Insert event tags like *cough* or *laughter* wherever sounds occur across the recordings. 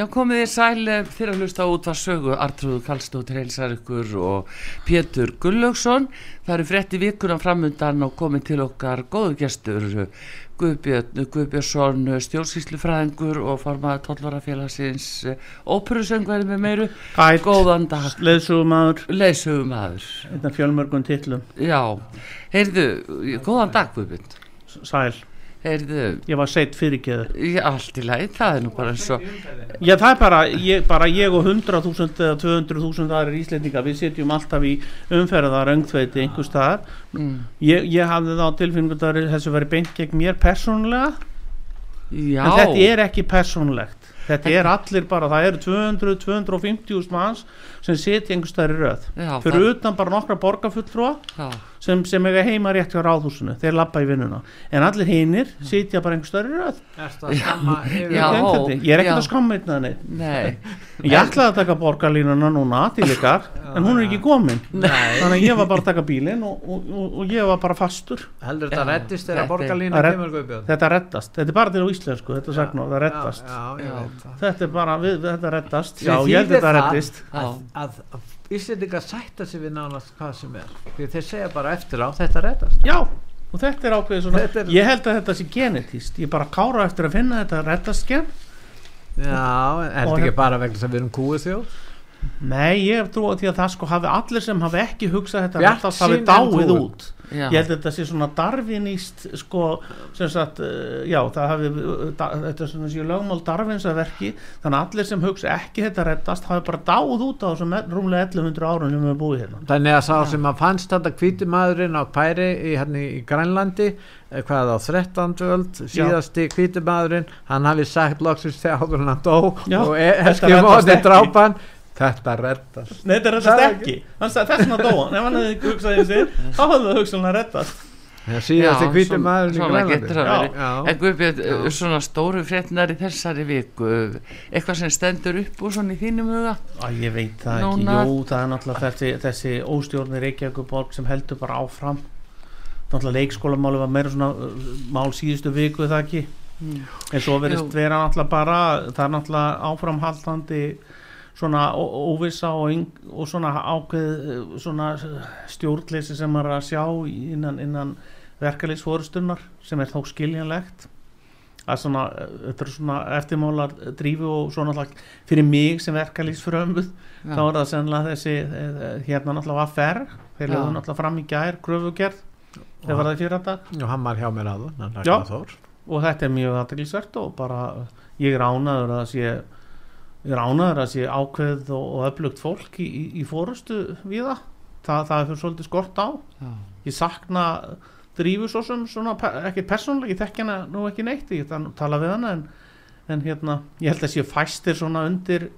Já, komið þér sæl eh, fyrir að hlusta á útvarp sögu, Artrúður Kallstóttir heilsar ykkur og Pétur Gullaugsson. Það eru frettir virkunar framundan og komið til okkar góðu gestur, Guðbjörn Guðbjörnsson, stjórnsýslufræðingur og formaða tollvarafélagsins óperusöngværi með meiru. Ætt, Góðan dag. leðsugumadur, Leysugumæður. einn af fjölmörgum titlum, Já, heyrðu, góðan dag Guðbjörn. sæl, Heyrðu, ég var seitt fyrirgeður. já, allt í lagi, það er nú bara eins og, Já, það er bara ég, bara ég og 100.000 eða 200.000 aðrir íslendinga, við sitjum alltaf í umferðar öngþveiti einhver staðar. mm, Ég, ég hafði þá tilfinningu að þessu verið beint gegn mér persónulega, já, en þetta er ekki persónulegt. Þetta er allir bara, það eru 200-250 manns sem sitja einhver staðar í röð. já, Fyrir utan bara nokkra borgarfulltrúa það, sem, sem eiga heima rétt hjá ráðhúsinu, þeir lappa í vinnuna. En allir hinnir sitja bara einhver staðar í röð. Yfir Já. Einföldi. ég er ekkert að skamma einna neitt nei, ég ætlaði að taka borgarlínuna núna til ykkar en hún er ekki komin. Nei, þannig að ég var bara að taka bílinn og, og, og, og ég var bara fastur. Heldur þetta þetta þegar er- borgarlína er- kemur Guðbjörn þetta reddast, þetta er bara til á íslensku þetta sagt nú, það reddast. Já, já, ég Já. veit það. Þetta er bara, við, þetta reddast. Sem já, ég held þetta já, að, að, að Íslendingar sætta sig við nánast hvað sem er. Því þeir segja bara eftir á þetta reddast. Já, og þetta er ákveðið svona er- ég held að þetta sé genetíst ég bara kára eftir að finna þetta reddast gen Já, en er Og þetta ekki hérna- bara vegna þess að við erum kúið þjóð nei, ég hef trúið því að það sko hafi allir sem hafi ekki hugsað þetta Bjartsýn reddast hafi dáið út. Já, ég held að þetta sé svona darvinist sko, sem sagt uh, já, það hafi, uh, da, þetta er svona lögmál darvins að verki, þannig að allir sem hugsa ekki þetta reddast, hafi bara dáð út á þessum e- rúmlega 1100 árum sem við erum búið hérna. Þannig að sá sem að fannst þetta hvíti maðurinn á Pæri í, hérna, í Grænlandi eh, hvað á 13. öld síðasti hvíti maðurinn hann hafi sagt loksins þegar hann dó Já, og þetta eskimóði reddast ekki. drápan þetta reddast. Nei, þetta reddast Það er ekki, hann þess vegna dóan ef hann hefði ekki hugsað í sig, þá hefði það hugsanlega reddast. Þegar síðasti Já, hvíti svona- maðurinn í svona getur það verið. En Guðbjörn, uh, svona stóru frétnar í þessari viku, eitthvað sem stendur upp úr svona í þínum huga? Æ, ég veit það ekki, Núna- jú, það er náttúrulega þessi, þessi óstjórnir Reykjavíkuborg sem heldur bara áfram. Náttúrulega leikskólamáli var meira svona uh, mál síðustu viku er það ekki? Mm. en svo verðist Jú. vera náttúrulega bara það er náttúrulega áframhaldandi svona ó- óvissa og, og svona ákveð uh, svona stjórnleysi sem maður er að sjá innan, innan verkalýsforustunnar sem er þó skiljanlegt. Að svona, uh, þetta er svona eftirmálar drífu og svona náttúrulega fyrir mig sem verkalýsfrömmuð Já. þá er það sennilega þessi eh, hérna náttúrulega var fer þeir lögðu náttúrulega fram í gær kröfugerð þegar var það fyrir dag. Og hann var hjá mér aður og þetta er mjög aðteglisvert og bara ég er ánaður að sé ég er ánaður að sé ákveð og, og öflugt fólk í, í, í fórustu við það það, það er fyrir svolítið skort á. Já. ég sakna drífu svo sem svona, ekki persónulega, ég þekki hana nú ekki neitt, ég tala við hana en, en hérna, ég held að sé fæstir svona undir,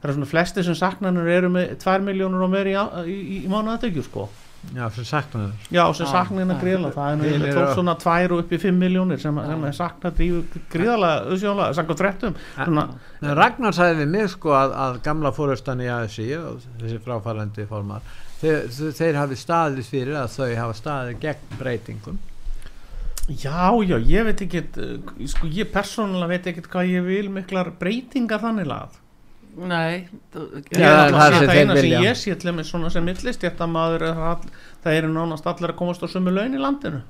það er svona flestir sem saknanur eru með 2 miljónur og meiri í, í, í, í mánuðatökju sko já, sem já, sem Já, sakna hérna já. gríðala það er nú svona 2 og upp í 5 miljónir sem, sem er sakna drífu gríðala auðsjónlega, samkvæmt fréttum. Svona, En Ragnar sagði við mig sko að, að gamla fórustan í ASI og þessi fráfærandi formar þeir, þeir hafi staðið fyrir að þau hafa staðið gegn breytingum. Já, já, ég veit ekki sko, ég persónulega veit ekki hvað ég vil miklar breytingar þannig lagað Nei, Já, er það er það þeir eina sem ég sé til með svona sem millist maður er all, það eru nánast allir að komast á sömu laun í landinu.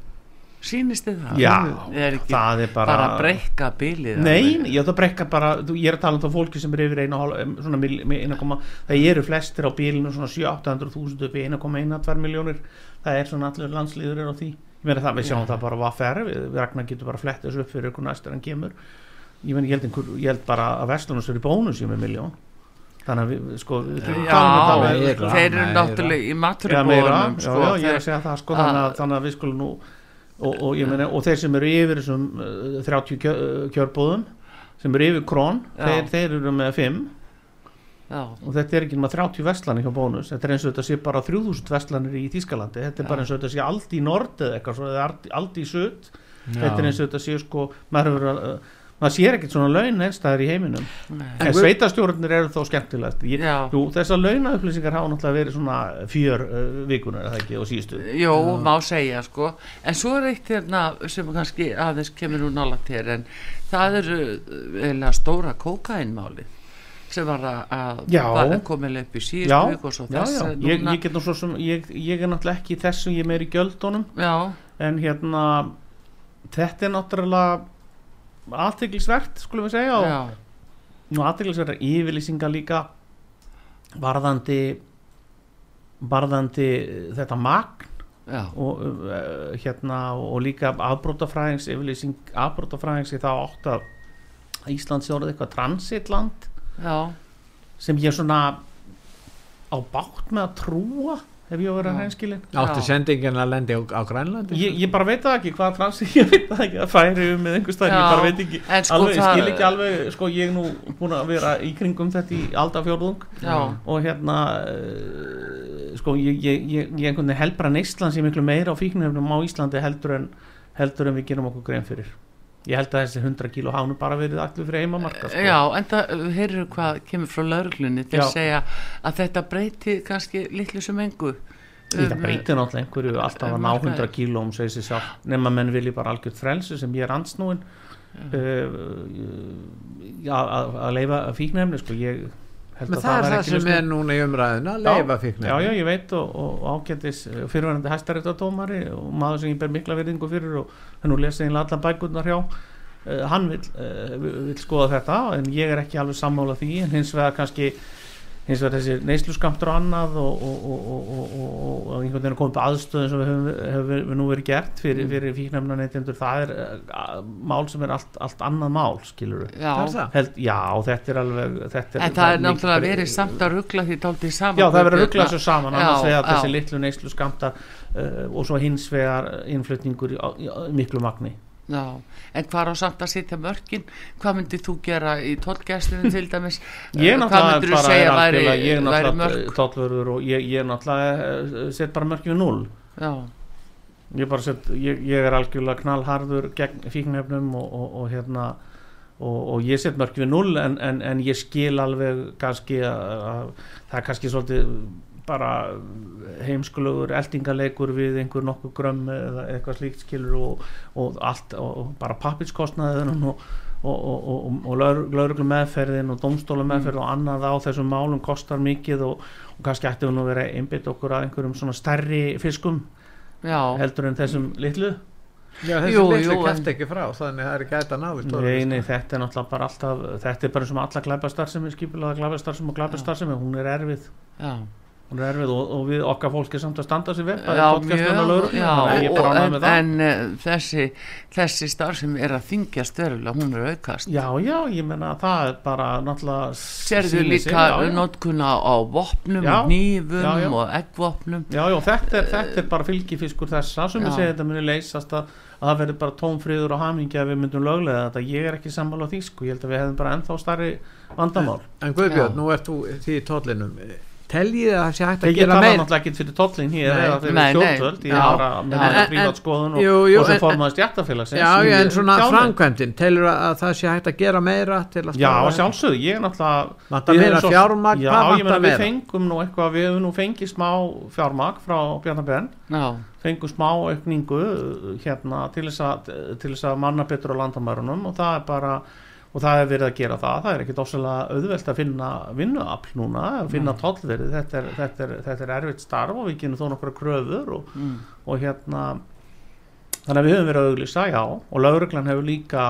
Sýnist þið það? Já, er ekki það er bara, bara, að breyka bilið Nei, ég það breyka bara þú- ég er að tala um það fólki sem er yfir einu, svona, eina koma, það eru flestir á bílinu svona 7-800.000 upp í 1,1-2 miljónir það er svona allir landslýður er á því. Ég meina það, við sjáum Já. það bara hvað fer við, við Ragnar getur bara flett þessu upp fyrir ykkur næstur en kemur ég, meina, ég, held, einhver, ég held bara að Vestlunus er í bónus ég með miljón þannig að við, sko, við að um Já, meira. þeir eru náttúrulega í meira, maturubóðunum já, sko, já, ég er að segja það sko, þannig, að, að- þannig að við skulum nú og, og, ég meina, og þeir sem eru yfir þessum uh, 30 kjö, uh, kjörbúðum sem eru yfir krón, þeir, þeir eru með 5 já, og þetta er ekki nema 30 vestlanir hjá bónus þetta er eins og þetta sé bara 3000 vestlanir í Þískalandi þetta er Já. bara eins og þetta sé allt í nord eða eitthvað allt- í Já. þetta er eins og þetta sé sko maður, hefur, uh, maður sér ekkert svona laun einstæðar í heiminum. Nei, En sveitastjórnir eru þó skemmtilegt ég, já. jú, þessar launaupplýsingar hafa náttúrulega verið svona fjör uh, vikunar eða ekki og síðustu. Jó, má segja sko. En svo er eitt hérna sem kannski aðeins kemur nú nála til en það eru eiginlega stóra kókainmáli sem var að- að Já. komið upp í já, síðustu viku og svo já, þess já. að Ég, ég svo sem ég, ég er náttúrulega ekki í þessu, ég meir í gjöldunum. Já, en hérna þetta er náttúrulega aðteglisvert skulum við segja og já, nú aðteglisverða yfirlýsingar líka varðandi varðandi þetta magn og uh, hérna og líka afbrótafræðings yfirlýsing afbrótafræðings í það átt að Ísland sé orðið eitthvað transitland já, sem ég svona á bátt með að trúa ef ég á að hreinskilin Áttu sendingin að lendi á, á Grænlandi? ég, ég bara veit það ekki hvað transit *laughs* ég veit það ekki að færi um með einhver stað ég bara veit ekki. sko alveg, ég það- skil ekki alveg sko ég er nú búin að vera í kringum þetta í aldafjörðung já, og hérna uh, sko ég, ég, ég, ég einhvern veginn held bara að Neistland sé miklu meira á fíknefnum á Íslandi heldur en, heldur en við gerum okkur grein fyrir ég held að þessi 100 kíló hánu bara verið allir fyrir heimamarka sko. já en það heyrðu hvað kemur frá lauruglunni til að segja að þetta breyti kannski litlu sem engu þetta Um, breytir náttúrulega einhverju alltaf að ná markaði. 100 kílóm segir sér sjálf nema menn vilji bara algjört frelsi sem ég er ansnúin uh, já, að, að leifa fíknefni sko ég held Men að það er það sem er núna í umræðina, leifa fíknir. Já, já, ég veit og, og ágættis fyrirvændi hæstaréttadómari og maður sem ég ber mikla virðingu fyrir og hann nú lesið einlega allan bækurnar hjá uh, hann vil, uh, vil skoða þetta en ég er ekki alveg sammála því en hins vegar kannski hins vegar þessi neysluskamtur og annað og, og, og, og, og, og, og einhvern veginn að koma upp aðstöðum sem við höfum, höfum við nú verið gert fyrir, fyrir fíknefna neytendur það er uh, mál sem er allt, allt annað mál skilur við já, er já, þetta er alveg þetta er, en það er náttúrulega verið samt að ruggla því taldið saman Já, það verður að Guðbjörn, ruggla þessu saman annars vegar þessi litlu neyslu skamta uh, og svo hins vegar innflutningur í, í, í miklu magni Já, en hvað á samt að setja mörkin? Hvað myndir þú gera í tollgæslinu til dæmis? *laughs* Ég Eh, hvað myndir þú bara segja væri, ég er náttúrulega ég, ég er náttúrulega uh, set bara mörkjum við null já, ég, set, ég, ég er algjörlega knallharður gegn fíknefnum og, og, og hérna og, og ég set mörkjum við null en, en, en ég skil alveg kannski að, að það er kannski svolítið bara heimskulegur eldingaleikur við einhver nokkuð grömm eða eitthvað slíkt skilur og, og allt og bara pappitskostnaðin og, og, og, og, og lauruglu meðferðin og domstóla meðferð og annað á þessum málum kostar mikið og, og kannski ættum við nú að einbytta okkur að einhverjum svona stærri fiskum já, heldur en þessum litlu. Já, þessi Jú, litlu jú, kæft ekki frá, þannig að það er ekki hægt að ná Nei, nei, þetta er náttúrulega bara alltaf þetta er bara eins og alla glæpastarfsemi skipulega glæpastarfsemi og glæpastarfsemi, hún er erfið. Já hún er erfið og, og við okkar fólk er samt að standa sér vel Já, mjög, já, og, en, með það. en uh, þessi, þessi starf sem er að þingjast verulega, hún er aukast. Já, já, ég menna að það er bara náttúrulega sig, líka notkuna á vopnum, Já, nýfum já, já. og eggvopnum. Já, já, þetta er, þetta er bara fylgifiskur þessa sem Já. segi þetta muni leysast að, að það verður bara tómfríður og hamingja ef við myndum löglega þetta. Ég er ekki sammála því sko, ég held að við hefðum bara ennþá starri vandamál. En Guðbjörn, Já. nú ert þú því í tollinum teljið að það sé hægt að Ég gera tala meir náttúrulega ekki fyrir tollin hér eða fyrir stjórnvöld, ég Já. er bara með Já. þetta En- prívat skoðun og, sem en- formaði stjættafélagsins Já, já, en svona Tjáði. framkvæmdin telur að það sé hægt að gera meira til að Já, að sjálfsögðu, ég er náttúrulega við meira fjármagn, Já, ég meina við fengum nú eitthvað, við höfum nú fengið smá fjármagn frá Bjarnabenn Já, fengum smá aukningu hérna til þess að, til þess að manna betur á landamærunum og það er bara og það er verið að gera það, það er ekkit ósæðlega auðvelt að finna vinnuafl núna að finna tollverið, þetta er, þetta, er, þetta er erfitt starf og við kynum þó nokkra kröfur og, mm. og hérna þannig að við höfum verið að auglýsa, já. Og lauruglan hefur líka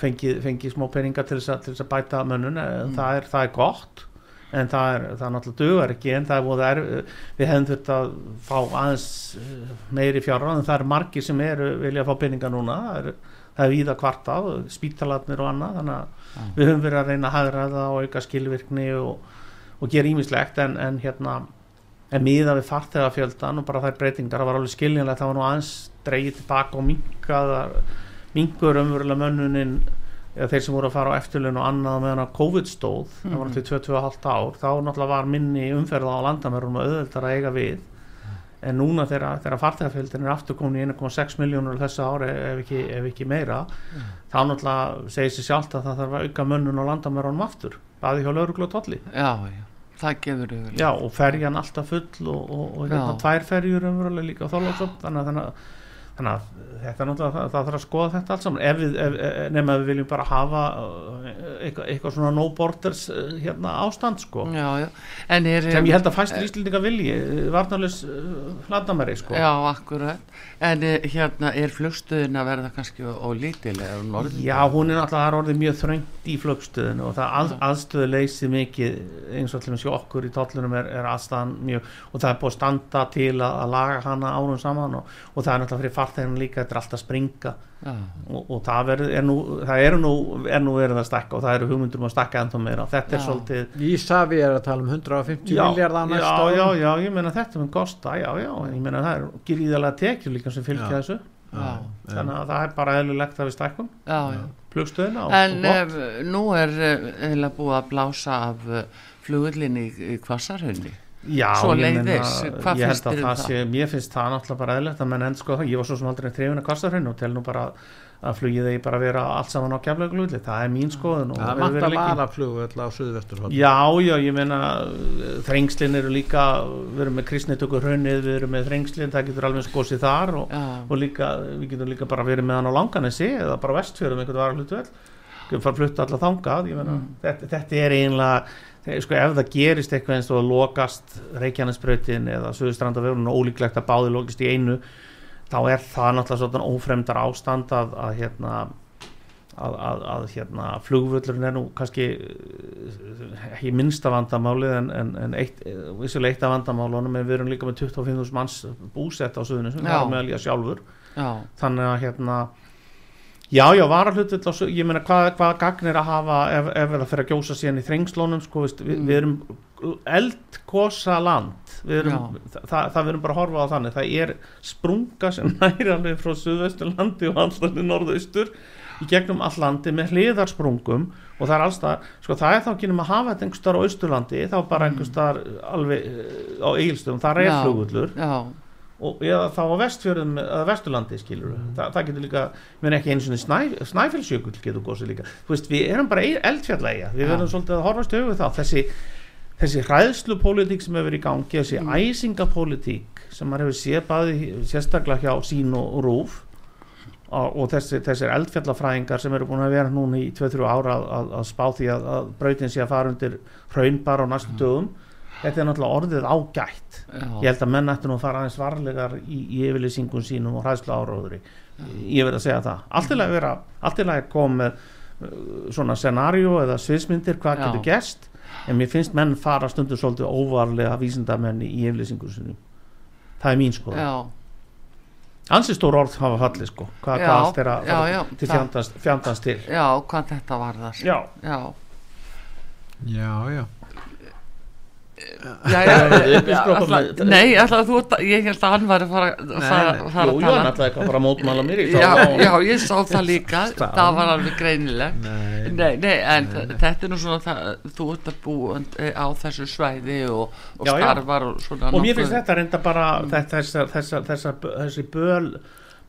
fengið, fengið smá peninga til þess að, til þess að bæta mönnun, mm. það, er, það er gott. En það er, það er náttúrulega dugar ekki en það er voða er, við hefum þurft að fá aðeins uh, meiri fjárráð en það eru margir sem eru vilja að fá peninga núna. Það er, það er víða kvartað, spítalarnir og annað þannig að Já. við höfum verið að reyna að hagraða og auka skilvirkni og, og gera ímislegt en, en hérna en miða við farþegafjöldan og bara þær breytingar það var alveg skiljanlegt, það var nú aðeins dreigið tilbaka og minkaðar minkur umverulega mönnunin eða þeir sem voru að fara á eftirlun og annað meðan að COVID stóð, það var Mhm. náttúrulega 22,5 ár, þá náttúrulega var minni umferða á landamærum og auðveldar að eiga við en núna þegar, þegar farþegafjöldin er aftur komin í 1,6 miljónur þessu ári ef ekki, ef ekki meira þá náttúrulega segir sér sjálft að það þarf að auka mönnun á landamærunum aftur bæði hjá lauruglu og já, það gefur yfir Já, og ferjan alltaf full og, og, og hérna Já. tvær ferjur umverulega líka á Þorlóksöfn þannig, að- þannig, að- þetta er náttúrulega það, það þarf að skoða þetta allt saman. Ef við, ef, ef- nema við viljum bara hafa uh, eitthvað, eitthvað svona no borders uh, hérna ástand sko. Já, já, er sem ég held að fæstir Íslendinga vilji varnarlegs landamæri sko. Já, akkurat. En hérna, er flugstöðin að verða kannski ólítilega um Já, hún er náttúrulega orðið mjög þröngt í flugstöðinu og það að, aðstöðu leysi mikið eins og allir með okkur í tollunum er, er aðstæðan mjög og það er búið standa til að, að laga hana árum saman og, og það er náttúrulega fyrir farþeginu líka þetta er alltaf að springa já, og, og það, verið, er nú, það eru nú, er nú verið að stakka og það eru hugmyndur um að stakka ennþá meira þetta er Já. svolítið Ísafi er að tala um 150 miljard á næsta já, já, árum. já, ég meina þetta mun kosta, já, já, ég meina það er gríðalega tekjur líka sem fylgja Já. þessu já, þannig að það er bara eðlilegt að við stækkum já, já. flugstöðina og, en og gott. ef, nú er eða búið að blása af flugullinni í kvassarhunni Já, Svo leiðis, hvað finnst held að þér um það sé, mér finnst það náttúrulega bara eðlert að menn enn sko það, ég var svo sem aldrei trefin að kostafrinn og tel nú bara að flugið þeir bara vera allt saman á keflaugululli, það er mín skoðun og Það vantar verið lengi. varaflugvöld á Suðvesturhótt Já, já, ég meina þrengslin eru líka, við erum með kristnitökur hrunnið, við erum með þrengslin, það getur alveg skosið þar og, og líka, við getum líka bara verið með hann á langanesi eða bara vestfjörðum einhvern var hlutu vel fara að flutta alla þangað ég meina, Mm. þetta, þetta er einlega þegar, sko, ef það gerist eitthvað eins og að lokast Reykjanesbrautin eða Suðustrandavörun og ólíklegt að báði lokist í einu þá er það náttúrulega svona ófremdar ástand að, að hérna að, að, að hérna flugvöllurinn er nú kannski eh, ekki minnsta vandamálið en, en, en eitt, vissulega eitt af vandamálunum en við erum líka með 25.000 manns búsett á suðunum sem Já. var meðal ég sjálfur já, þannig að hérna já, já, su- ég meina hvað, hvað gagn er að hafa ef, ef það fyrir að gjósa síðan í þrengslónum sko, veist, við, Mm. við erum eldkosa land. Við erum, það, það, við erum bara að horfa á þannig. Það er sprunga sem *laughs* næri alveg frá suðvesturlandi og alltaf norðaustur í gegnum all landi með hliðarsprungum og það er alls það, sko það er þá ekki um að hafa þetta einhvers staðar á austurlandi þá bara einhvers staðar alveg eh, á eigilstöðum, það er Já. flugullur já, og eða þá á vestfjörðum eða vesturlandi skilur mm. Þa, það getur líka, mér ekki einu svona snæ, snæfellsjökull getur gósið líka þú veist, við erum bara eldfjallægja við Já. verðum svolítið að horfast auðvitað þá þessi, þessi hræðslupólitík sem hefur verið í gangi þessi Mm. æsingapólitík sem maður hefur séð bæði sérstaklega hjá sín og, og rúf og, og þessi, þessir eldfjallafræðingar sem eru búin að vera núna í 2-3 ára að, að, að spá því að, að brautin sé að fara undir hraun bara á næstu dögum þetta er náttúrulega orðið ágætt. Já, ég held að menn ættu nú að fara aðeins varlegar í, í yfirlýsingum sínum og hræðslu áróðuri ég verð að segja það. Allt til að að koma með uh, svona scenario eða sviðsmyndir hvað Já. getur gerst. En mér finnst menn fara stundum svolítið óvarlega vísindamenn í yfirlýsingum sínum. Það er mín sko já, ansi stór orð hafa fallið sko. Hvað, Já, hvað allt er að já, já, til það- fjandans, fjandans til. Já, hvað þetta var þar já, já, Já, já já, *laughs* með- nei, ætla, þú, að- ég held að hann var að fara, fara, fara jú, að jú, hann tala. ætlaði eitthvað bara að mótmála mér já, já, ég sá það líka. Það- það var alveg greinilegt. Nei, Nei, nei, en þetta er nú svona það, þú ert að búa á þessu svæði og, og starfar og svona og mér finnst þetta reynda bara þetta, þessa, þessa, þessa, þessi böl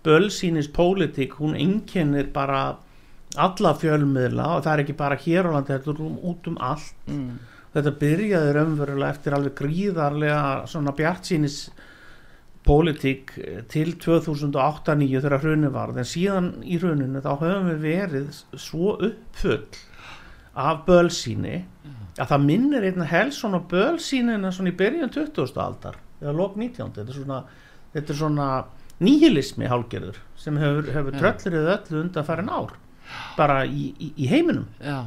bölsýnis pólitík hún einkennir bara alla fjölmiðla og það er ekki bara hér á landi þetta er út um allt. Mm, þetta byrjaði raunverulega eftir alveg gríðarlega svona bjartsýnis pólitík til 2008-2009 þegar hrunni varð en síðan í hruninu þá höfum við verið svo uppfull af bölsýni að það minnir einna helst svona bölsýnina svona í byrjun 20. aldar eða lók 19. þetta er svona, þetta er svona níhilismi hálgerður sem hefur, hefur tröllrið öllu undan færin ár bara í, í, í heiminum já,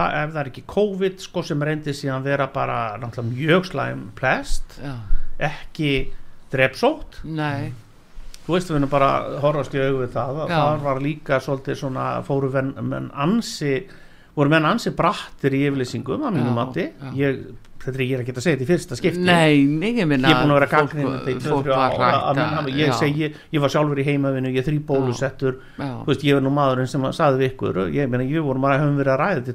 það, ef það er ekki COVID sko sem reyndi síðan vera bara náttúrulega mjög slæm plest já, ekki drepsótt. Nei. Þú veist við erum bara horfast í augu við það. Að Já. það var líka svolítið svona fóru menn, ansi voru menn ansi brattir í yfirlýsingum að mínum mati. ég þetta er ég ekki að segja þetta í fyrsta skipti. Nei, ég minna ég er búin að vera þetta var menn rækta hafa- ég segi, ég var sjálfur í heimavinu ég er þrý bólusettur. Veist, ég er nú maðurinn sem að saði við ykkur ég meina, ég vorum að höfum verið að ræða þetta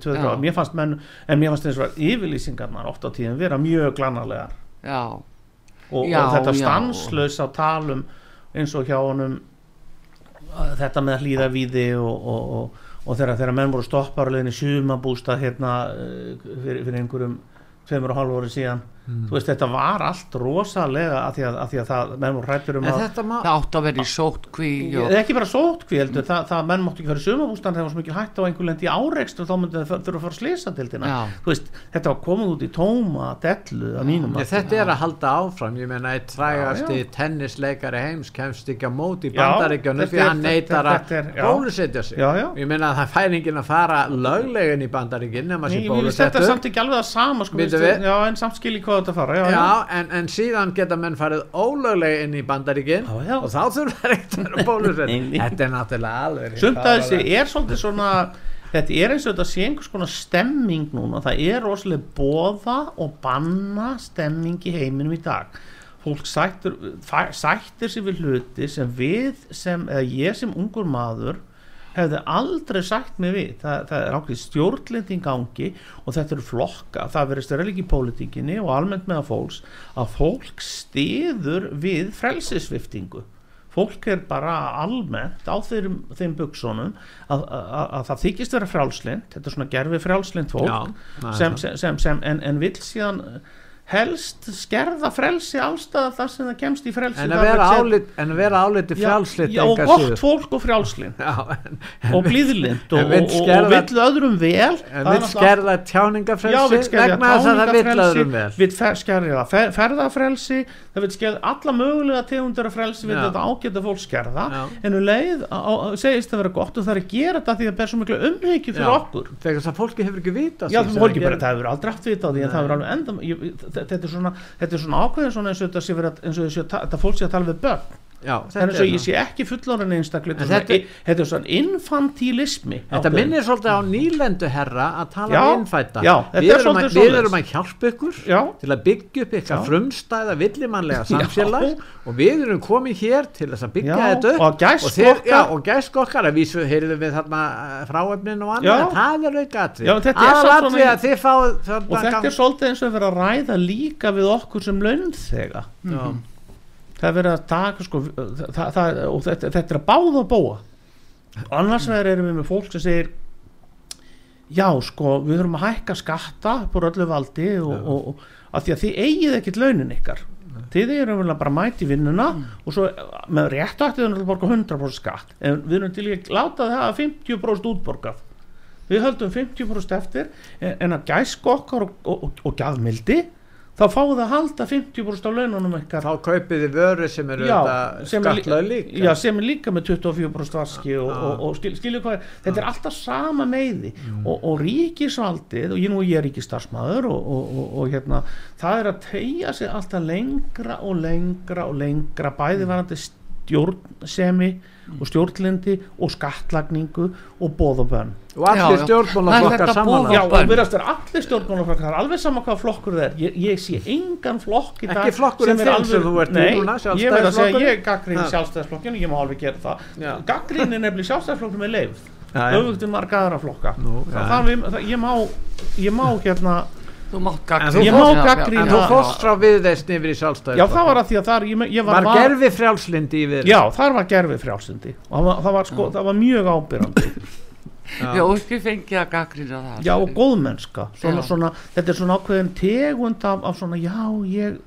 en mér fannst eins og að yfirlýsingarnar oft á tíðin vera mjög glannarlegar Já, og, Já, og þetta já. stanslaus á talum eins og hjá honum þetta með að hlýða víði og, og, og, og þegar, þegar menn voru stoppar og leiðin í sumabústað hérna eh, fyrir, fyrir einhverjum tveimur og hálf ári síðan þú veist þetta var allt rosalega að því að, að, því að það, menn voru hrættur um en að má það átt að vera í sótkví og eða ekki bara sótkví heldur það, það menn máttu ekki fara í sumabústað þegar var svo mikið hætt á einhver lendi áreikst og þá myndi það þurfa að fara að slisa til veist, þetta var komið út í tóma dellu að mínum mati. þetta er að halda áfram, ég meina eitt trægasti tennisleikari heims kemst ekki að móti í bandaríkjónu því hann neytar að bólusetja sig. Ég meina að það fær enginn að fara löglegin í bandaríkinn ég hvað þetta fara já, Já, já. en, en síðan geta menn farið ólöglega inn í bandaríkinn Já, og þá þurfa það ekkert að vera bólusett Nei, *laughs* nei. Þetta er náttúrulega alveg sumt að þessi er svolítið svona þetta er eins og þetta sé einhvers konar stemming núna, það er rosalega bóða og banna stemming í heiminum í dag fólk sættur, fæ- sættir sér við hluti sem við sem, eða ég sem ungur maður hefði aldrei sætt mig við. Það, það er ákveð stjórnlindi í gangi og þetta eru flokka, það vera líka í pólitíkinni og almennt meða fólks að fólk stiður við frelsisviftingu fólk er bara almennt á þeim, þeim buksonum að, að, að, að það þykist vera frjálslind þetta er svona gerfi frjálslind fólk Já, sem, sem, sem, sem, en, en vill síðan helst skerða frelsi allstað þar sem það kemst í frelsi En að vera álit, en að vera áliti Já, frjálslitt já, og gott fólk og frjálslind Já, en, og blíðlind og, og, og, vill öðrum vel. en vill skerða Já, tjáningafrelsi vegna þess að það vill öðrum vel. vill skerða fer, ferðafrelsi það vill skerða alla mögulega tegundur af frelsi vill Já. þetta ágæta fólk skerða. Já. en um leið á, segist það vera gott og það er að gera þetta því að það ber svo miklu umhyggju fyrir Já. okkur. Þegar þess að fólki hefur ekki vita Já, fólki bara, það hefur aldrei haft vita á því þetta, er svona, þetta er svona ákveðin svona eins og þetta sé verið að- eins og þetta fólk sé að tala við börn Já, en eins og ég sé ekki fullorinn einstaklega þetta, þetta- þetta er svona infantilismi Þetta ákveðinn. minnir svolítið á nýlendu herra að tala Já, um innfætta já, við, er erum að, svolítið við erum að hjálpa ykkur Já, til að byggja upp Já. frumstæða villimannlega samfélag og við erum komið hér til þess að byggja Já, þetta upp. og gæsk þeir- okkar. já, og gæsk okkar að vísu heyrðum við þarna eh, fráefnin og annað það er er fáið og þetta er svolítið eins og að vera að ræða líka við okkur sem launþega. Já. Það er verið að taka sko, það, það, og þetta, þetta er að báða að búa annars vegar erum við með fólk sem segir já sko við þurfum að hækka skatta på öllu valdi og, og, og að því að þið eigið ekkit launin ykkar. Þið erum vel að bara mæti vinnuna og svo með rétt ættið að borga 100% skatt. En við erum til í að láta það að 50% útborgað. Við höldum 50% eftir en, en að gæsku okkar og, og, og, og gjafmildi þá fáum það að halda 50% af laununum ykkar. Þá kaupið þið vöru sem eru er, lí- líka. Já, sem er líka með 24% vaski og, og, og skil, skilju hvað er? Þetta er alltaf sama meiði og, og ríkisvaldið og ég nú ég er ríkistarsmaður og, og, og, og hérna það er að tegja sig alltaf lengra og lengra og lengra bæði varandi stjórnsemi og stjórnlindi og skattlagningu og bóð og allir er stjórnmálaflokkar saman Já, og verðast er allir stjórnmálaflokkar. Er alveg sama hvað flokkur það er. Ég, ég sé engan flokk í dag Ekki flokkurinn sem er þinn sem þú ert Nei, núna, ég verð að segja ég gaggrín Ha. sjálfstæðisflokkinu, ég má alveg gera það. Já. gaggrín er nefnilega sjálfstæðisflokkinu með leif Já, já. öfugt um marga aðra flokka. Nú, það, það, við- það, ég má ég má hérna Þú mátt þú Ég má Já, já, gagnrýna- en þú fórst frá viðreist yfir í sjálfstæðis já það var að því að það er, ég, ég var, var gerfi frjálslindi í viðreist já þar var gerfi frjálsindi og það var, það var, sko, það var mjög ábyrrandi Já, og ekki fengið að gaggrína það. Já og góðmennska. Svona, svona, þetta er svona ákveðin tegund af, af svona já ég,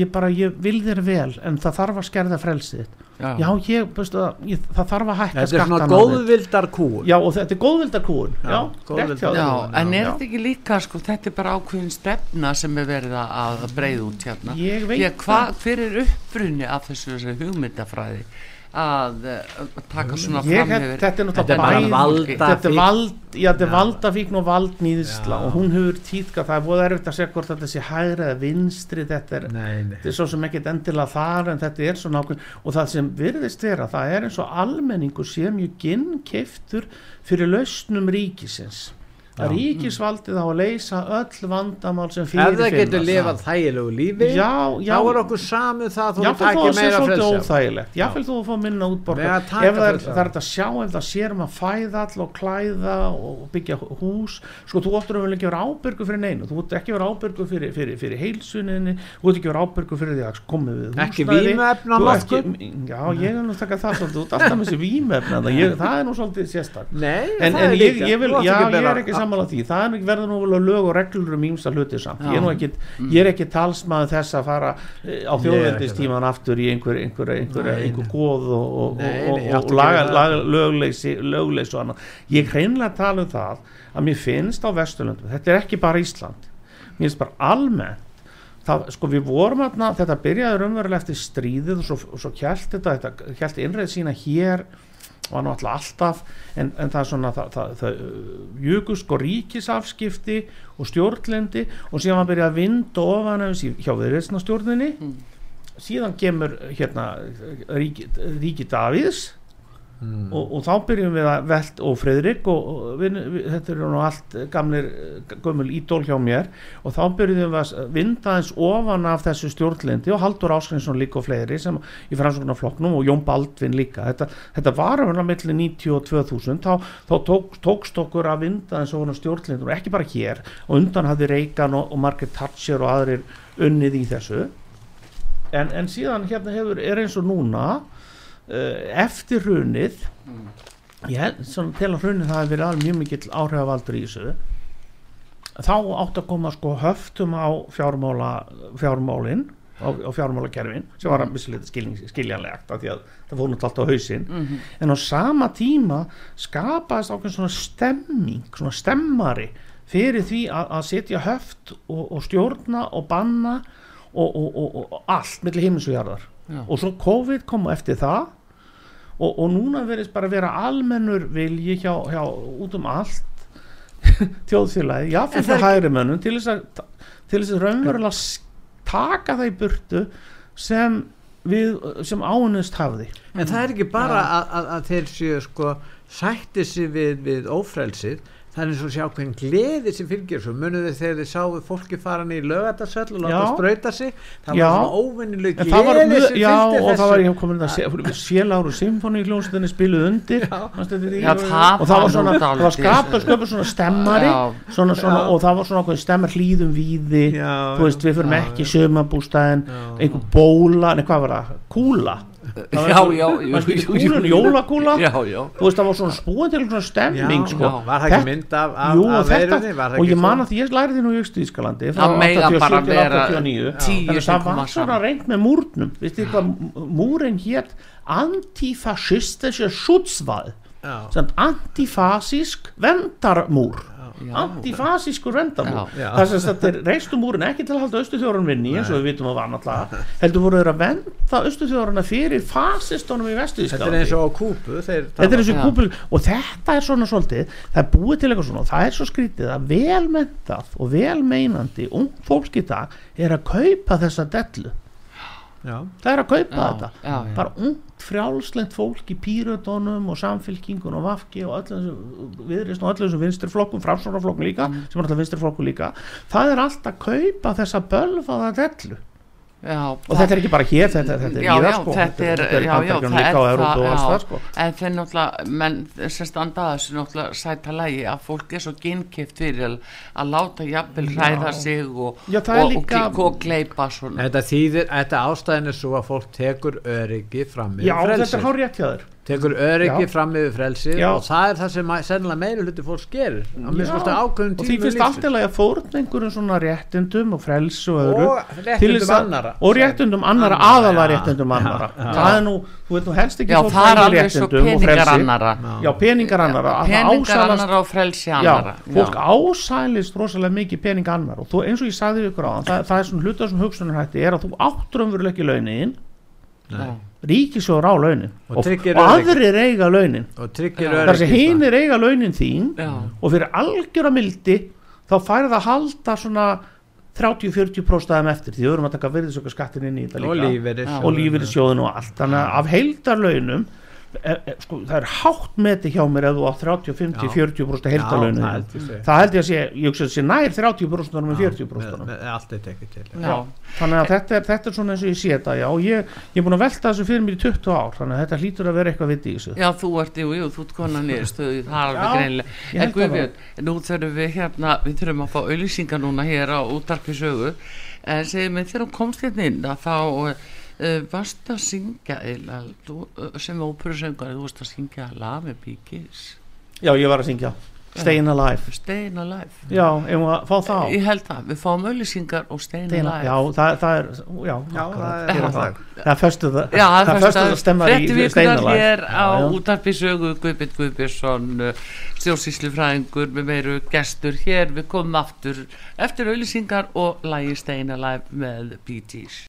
ég bara ég vil þér vel en það þarf að skerða frelsið þitt. Já. já ég, það, ég það þarf að hækka þetta er svona skattana á þig. góðvildar kúun já og þetta er góðvildakúun já, Já, rétt hjá góðvildar- þér. Já, en er þetta ekki líka sko, þetta er bara ákveðin stefna sem er verið að breiða út hérna? Ég veit Því að hva, hver er upprunni af þessu, þessu hugmyndafræði að, eh, að taka svona fram hef, yfir þetta er náttúrulega þetta er er valdafíkn og valdnýðisla og hún hefur tíðka það. Er búið erfitt að segja hvort þetta sé hægri eða vinstri. Þetta er, nei, nei. þetta er svo sem ekkert endilega þar en þetta er svona ákveðin og það sem virðist vera, það er eins og almenningur sé mjög ginnkeftur fyrir lausnum ríkisins að ríkisvaldið á að leysa öll vandamál sem ef það fyrir getur lifað þægilegu lífi já, já, þá er okkur samið það að þú jáfnvel takir að sé svolítið óþægilegt. Jáfnvel þó að fá minna útborga ef það er, það. er að sjá ef það sér um að fæða all og klæða og byggja hús. Sko þú óttur að vel ekki vera ábyrgu fyrir neinu. Þú óttur ekki vera ábyrgu fyrir, fyrir, fyrir heilsuninni þú óttur ekki vera ábyrgu fyrir því að komi við Ekki Þú ekki- já ég er nú sammála því. Það er, verður nú lög og reglur um ímsa hluti samt, ég er nú ekki Mm. ég er ekki talsmaður þess að fara eh, á þjóðveldistíman aftur í einhver, einhver, einhver, einhver góð og, og, og, og, laga, laga, lögleysi, lögleysi og annað. Ég hreinlega tala um það að mér finnst á Vesturlöndum, þetta er ekki bara Ísland mér finnst bara almennt það, sko við vorum aðna, þetta byrjaði raunverulega eftir stríðið og svo, svo kjælt þetta, þetta kjælt innreið sína hér var nú alltaf en, en það er svona það, það, það jugust sko ríkisafskipti og stjórnlendi og síðan var byrjað að vinda ofan hjá viðreitsna stjórninni síðan kemur hérna ríki, ríki Davíðs Mm. og, og þá byrjum við að velt og Fredrik og, og við, við, þetta eru nú allt gamlir gömul ídól hjá mér. Og þá byrjum við að vinda eins ofan af þessu stjórnlendi og Haldur Áskrinsson líka og fleiri sem í framsóknarflokknum og Jón Baldvin líka. Þetta, þetta var að milli 90 og 2000 þá, þá tók, tókst okkur að vinda eins ofan af stjórnlendi og ekki bara hér. Og undan hafði Reagan og, og Margaret Thatcher og aðrir unnið í þessu. En, en síðan hérna hefur, er eins og núna eftir hrunið ég held til að hrunið það hefur verið alveg mjög mikill áhrifavaldur í þessu þá átt að koma sko höftum á fjármála fjármálin á, fjármálakerfin sem var að mislega skiljanlegt af því að það fór náttúrulega allt á hausinn. Mhm. en á sama tíma skapaðist ákveðin svona stemming svona stemmari fyrir því að, að setja höft og, og stjórna og banna og, og, og, og allt millir himins og jarðar. Og svo COVID kom eftir það og, og núna verðist bara vera almennur vilji hjá, hjá út um allt *laughs* þjóðfélagi, En jáfnir það hægri mönnum til þess að til þess að raunverulega taka það í burtu sem við, sem ánust hafði. En það er ekki bara að, að, að þeir séu sko sætti sig við, við ófrelsið það er eins og sjá hvern gleði sem fylgir svo munið þið þegar þið sáu fólki fara niður í lögatarsöll og láta Já. sprauta sig það Já. var svona óvinnileg var, gleði mjög- sem já, fylgdi og það var þessu ég komin að symfóni hljómsveitinni spiluð undir því? Já, það og það var var svona, það var skapað sköpur svona stemmari Já. svona, svona, Já. og það var svona okkur stemmar hlýðum víði Já, þú veist, við fyrir já, ekki já. sömabústæðin Já. einhver bóla, nei hvað var það, kúla var Já, já, já þú veist, það var svona spúin til svona stemming Já, sko. já, var það ekki Þetta- mynd af, af, Jú, af þetta, veirunni? Það og ég man að því ég lærði því nú í Östuískalandi Það mega bara vera 89 tíu þannig að sem það koma var svona reynd með múrnum. Veistu þið hvað múrin hétt antifascistische Schutzwall. Antifasísk vendarmúr. Antifasískur vendarmúr Já. það sem þetta er reistum múrin ekki til að halda austuþjórun vinni eins og við vitum að var náttúrulega heldur voru þeir að venda austuþjóruna fyrir fasistunum í vestu þetta er eins og á kúpu þeir Þetta er og þetta er svona svolítið það er búið til eitthvað svona og það er svo skrítið að velmentað og velmeinandi ung fólk í dag er að kaupa þessa dellu já, það er að kaupa Já, þetta já, já. bara ungt frjálslent fólk í pírötunum og samfylkingun og vafki og öllum viðrist og öllum þessum vinstriflokkum, framsvonarflokkum líka Mm. sem er alltaf vinstriflokkum líka það er alltaf að kaupa þessa bölvaða dellu Já, og þetta er ekki bara hér, þetta, þetta er já, sko. þetta er, er það líka er Evrópu og alls það, sko. en þeir náttúrulega, menn sem standa að þessu náttúrulega sæta lægi að fólk er svo ginkift fyrir að, að láta jafnvel hræða sig og, Já, og, líka- og, og gleipa svona. þetta þýðir þetta ástæðin er svo að fólk tekur öryggi fram já, þetta er hár rétt hjá þér tekur öryggi Já. fram yfir frelsið Já. og það er það sem sennilega meiri hluti fólks gerir á Já, minnst ákveðum og því finnst allt í lagi að fórna einhverjum svona réttindum og frels og öðru og til réttindum annara og réttindum annara, Annarra, aðalega já. réttindum annara Já, já. það er nú, þú veit nú helst ekki Já, fólk það er alveg svo peningar frelsi. annara. já, peningar annara Peningar ásælast- annara og frelsi já, annara. fólk ásælist rosalega mikið pening annar og þú, eins og ég sagði ykkur á það, það er svona hluta sem hugsunarhætti er að þú áttur ríkisjóður á launin. Og og, tryggir og aðrir eiga launin. Og tryggir Já. þar sem öryggi hinir eiga launin þín Já. og fyrir algjöra mildi þá færið að halda svona 30-40% af þeim eftir. Því við erum að taka virðisöka skattin inn í þetta líka. og lífeyrissjóðin og allt. Þannig að af heildarlaunum sko, það er hátt meti hjá mér ef þú á 30, 50, Já. 40% Já, heildalönu það held ég það að sé, ég hugsa að sé nær 30% með 40% með, með, allt er tekið til Já. þannig að þetta er, þetta er svona eins og ég sé þetta já, og ég, ég er búin að velta þessu fyrir mér í 20 ár þannig að þetta hlýtur að vera eitthvað viti í þessu. Já, þú ert, jú, jú, þú ert konan niður stöðu, það er alveg greinlega. En það Guðbjörn, nú þurfum við hérna, við þurfum að fá auðlýsingar núna hér á útarpi sögu, en segjum við þegar þú komst hérna inn að þá uh, varst að syngja, eða, þú, uh, sem óperusöngar, þú varst að syngja lag með Bíkis, já, ég var að syngja. Stayin' Alive. Stayin' Alive. já, það á Ég held það, við fáum auðlýsingar og Stayin' Stayin' Alive. já, það, það er já, Já, það er það. það er er föstu að það stemmar Frétti í Stayin' vikunar Alive. hér á Já, já. útarpi sögu Guðbjörn Guðbjörnsson stjórnsýslufræðingur með meiru gestur hér. Við komum aftur eftir auðlýsingar og lægi Steina Live með Gees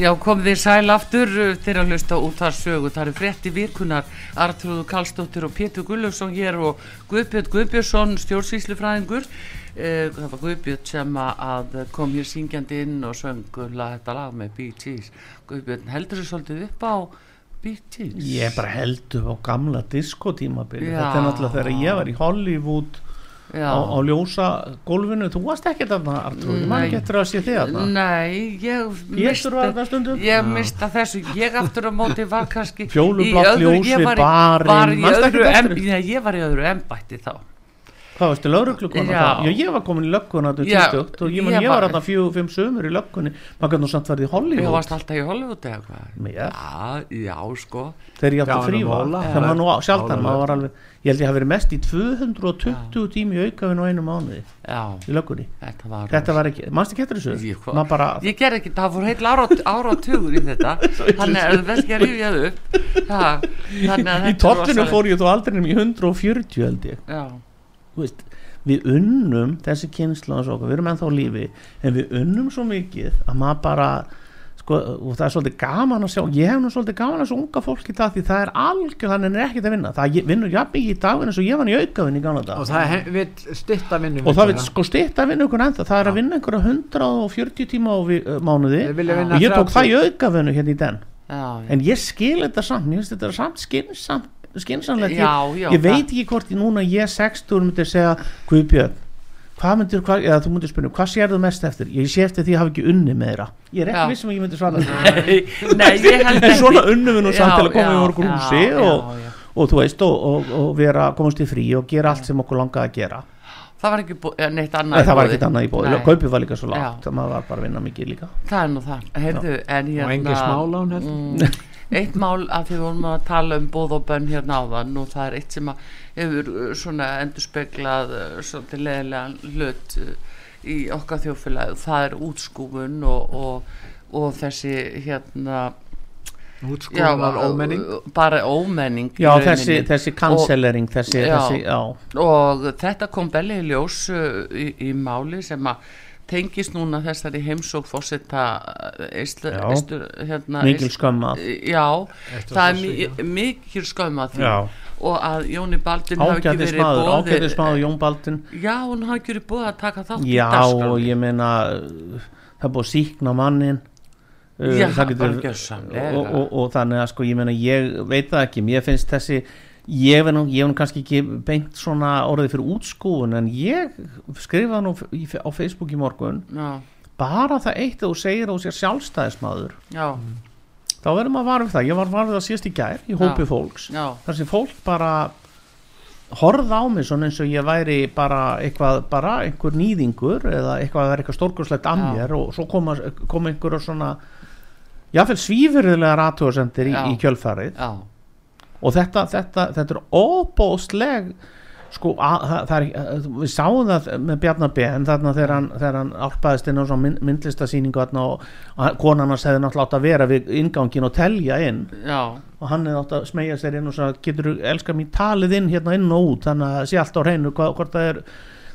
Já, komið þið sæl aftur þegar að hlusta út þar sögu. Það eru frétti vikunar, Artrúðu Karlsdóttir og Pétur Gullugson hér og Guðbjörn Guðbjörnsson, stjórnsýslufræðingur. Uh, það var Guðbjörn sem að kom hér syngjandi inn og söngulla þetta lag með Gees. Guðbjörn, heldur þið svolítið upp á Gees? Ég bara heldur á gamla diskotímabili. Þetta er náttúrulega þegar ég var í Hollywood. Á, á ljósa gólfinu Þú varst ekki þarna, Artur Ég man Nei. ekki eftir að sé þig þarna Nei, ég var stundum Ég mista þessu, ég aftur á móti var kannski Fjólublátt ljós ég við var í- barinn, var ég var í öðru embætti þá Hvað varstu lauruglukona Já. þá? Já, ég var komin í lögguna þetta Já, tvítugt og ég, man, ég ég var var- þarna fjögur, fimm sömur í löggunni maður nú samt verið í Hollywood varst alltaf í Hollywood eða hvað. Já, já, sko þegar ég átti Já, að frífa en Móla. það var nú sjaldan, Móla. maður var alveg ég held ég hafi verið mest í 220 tími í aukafinu á einu mánuði Já, í löggunni. Þetta var þetta var ekki, mannst ekki eftir þessu? Ég, bara, Ég ger ekki, það fór heil ára, ára tugur í þetta. *laughs* Þannig að það að rifja það upp í rosalegt. fór ég þó aldrei nema í 140 held ég. Þú veist, við unnum þessi kynslu og svo, við erum ennþá lífi en við unnum svo mikið að maður bara sko, og það er svolítið gaman að sjá ég hef nú svolítið gaman að þessu unga fólki það því það er algjör, þannig er ekkert að vinna. Það ég- vinnur jafn mikið í daginn eins og ég var í aukavinn í gamla dag og það vill stytta vinnu og það vil sko stytta að vinna ykkur ennþá. Það er að vinna einhverja 140 tíma á vi- uh, mánuði. Og ég tók 30. það í aukavinnu hérna í den. Já, en ég skil þetta samt, mér finnst þetta samt skinsamlegt, Já, ég, já, ég veit ekki hvort ég núna ég 60 myndir segja Guðbjörn hvað myndir, hvað, eða þú myndir spyrja hvað sérðu mest eftir, ég sé eftir því að hafa ekki unni meira ég er ekki Já. vissum að ég myndi svara *laughs* Nei, nei, ég held en ekki. svona unnum við nú samt til að koma í já, húsi já, og, já. og þú veist og, og, og vera komast í frí og gera allt sem okkur langaði að gera. Það var ekki eh, neitt annað Nei, það var ekkert annað í bóði, kaupið var líka svo lágt það maður var bara að vinna mikið líka. Það er nú það, heyrðu, en hérna og engin smálán heldur. Mm, Eitt mál að því við vorum að tala um bóð og bönn hérna áðan og það er eitt sem að hefur uh, svona endurspeglað uh, svolítið leðilegan hlut uh, í okkar þjófélagi það er útskúfun og, og, og þessi hérna útskúfunar ómenning? bara ómenning já, þessi, þessi cancellering þessi, Já. þessi, já. Og þetta kom belli í ljós í, í máli sem að tengist núna þessari heimsók Já. eistur, hérna, mikil skömma já, Eftir það er mi mikil skömm að því. Já, og að Jóni Baldin verið maður, ágætis maður Jón Baldin já, hún hafi ekki verið búið að taka þátt í Já, og ég meina það er búið að síkna mannin Já, það gjörsamlega. og, og, og þannig að sko ég meina ég veit það ekki, mér finnst þessi ég hef nú, nú kannski ekki beint svona orðið fyrir útskúun en ég skrifaði nú á Facebook í morgun já, bara það eitt að þú segir þú sér sjálfstæðismadur já, þá verðum að vara við það, ég var varfið að síðast í gær í hópi Já. fólks þar sem fólk bara horfða á mig svona eins og ég væri bara eitthvað, bara einhver nýðingur eða eitthvað að vera eitthvað stórkurslegt Já. mér og svo koma, koma einhverja svona jáfnvel svífurðilega ratúarsendir í, í kjölfarið. Já, og þetta, þetta, þetta er óbóðsleg sko, að, það, er, við sáum það með Bjarnar Ben þarna þegar hann, þegar hann álpaðist inn á mynd, myndlistasýningu og, og konan hans hefði náttúrulega átt að vera við ingangin og telja inn. Já, og hann hefði átt að smegja sér inn og sagði getur þú elskar mér talið inn hérna inn og út? Þannig að það sé allt á hreinu hvað, hvort það er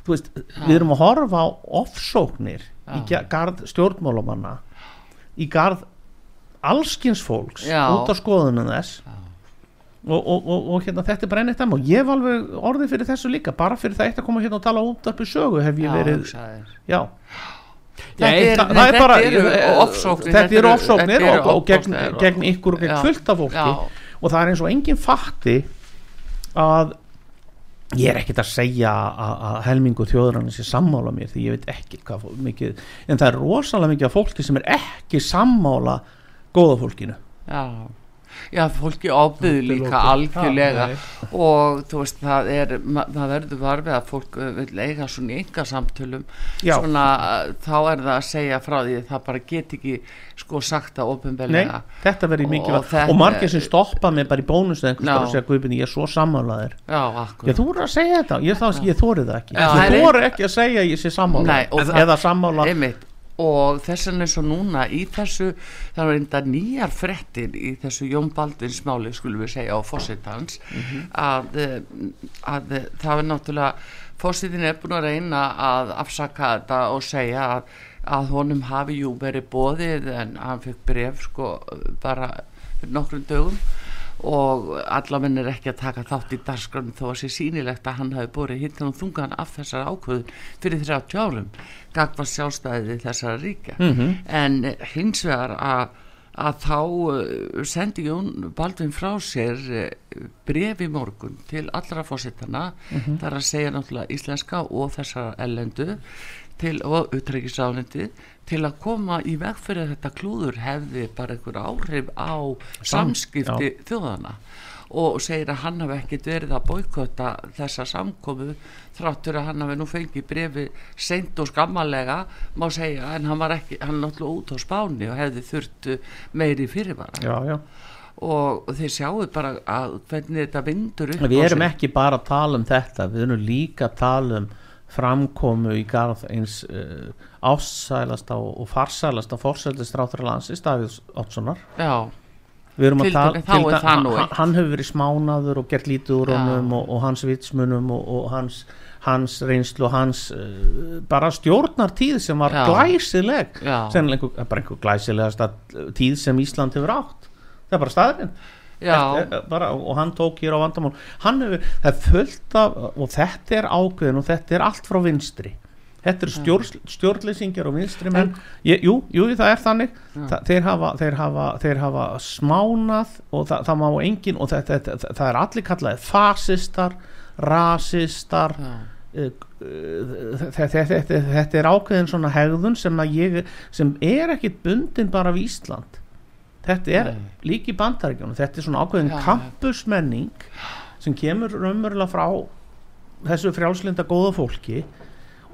þú veist, við erum að horfa á offsóknir í Já. ga- garð stjórnmálamanna í garð allskins fólks Já. út af skoðunum þess og, og, og, og hérna þetta er bara enn eitt og ég hef alveg orðið fyrir þessu líka bara fyrir það eitt að koma hérna og tala út af sögu hef ég já, verið, já. Þetta Nei, er- það, er bara þetta eru ofsóknir og, og gegn, gegn ykkur og gegn fullt af fólki. Já. og það er eins og enginn fatti að ég er ekkert að segja að, helmingu þjóðurinn sé sammála mér því ég veit ekki hvað mikið en það er rosalega mikið af fólki sem er ekki sammála góða fólkinu. Já, já fólki ábyrðu líka algjörlega. Já, og þú veist það er það verður varfið að fólk vil eiga svona ynga samtölum Já. svona þá er það að segja frá því það bara get ekki sko sagt Nei, ofinbelega Og þetta- og margir sem stoppa mig bara í bónus einhvers staðar og segja Guðbjörn ég er svo Já, akkur þú voru að segja þetta, ég, ég þóri það ekki. Já, Ég þóri ekki að segja að ég sé og það- eða Einmitt. Og þess vegna eins og núna í þessu það var enda nýjar frettir í þessu Jón Baldvins máli skulum við segja á fósittans að, eh, að eh, það er náttúrulega fósittin er búin að reyna að afsaka þetta og segja að, að honum hafi jú verið bóðið en hann fekk bref sko bara nokkrum dögum og allavegn er ekki að taka þátt í dagskránum þó að sé sýnilegt að hann hafi borið hittan og þungan af þessar ákvöðun fyrir 30 árum gagva sjálfstæði þessara ríkja Mhm. en hins vegar að að þá uh, sendi Jón Baldvin frá sér uh, bref í morgun til allra fórsetana Mhm. þar að segja náttúrulega íslenska og þessara ellendu til, og utrækisálendi til að koma í veg fyrir þetta klúður hefði bara einhver áhrif á Sam- samskipti þjóðana og segir að hann hafi ekkit verið að boykota þessa samkomu þráttur að hann hafi nú fengið brefi seint og skammalega má segja en hann var ekki, hann náttúrulega út á spáni og hefði þurft uh, meiri fyrirvara. Já, já. og þeir sjáu bara að hvernig þetta vindur upp við erum ekki bara að tala um þetta við erum líka að tala um framkomu í garð eins uh, ásælasta og, og farsælasta fórsældistráþra landsins Davíðs Oddssonar. Já, við erum Til að tala hann, hann hefur verið smánaður og gert lítið úr honum og, og hans vitsmunum og, og hans, hans reynslu og hans uh, bara stjórnartíð sem var Já. glæsileg. Sennilega einhver, bara einhver glæsilegasta tíð sem Ísland hefur átt. Það er bara staðurinn já, bara, og hann tók hér á vandamál. Hann hefur, það er fullt af og þetta er ákveðin og þetta er allt frá vinstri. Þetta eru stjórn, stjórnleysingjar og vinstri menn. Ég, jú, jú, það er þannig. Þa, þeir, hafa, þeir, hafa, þeir hafa smánað og það, það má engin og þetta, þetta, það er allir kallaði fasistar rasistar já. uh, þetta, er ákveðin svona hegðun sem, ég, sem er ekkit bundin bara af Ísland þetta er líka í bandaríkjónu þetta er svona ákveðin Já. kampusmenning sem kemur raunverulega frá þessu frjálslinda góða fólki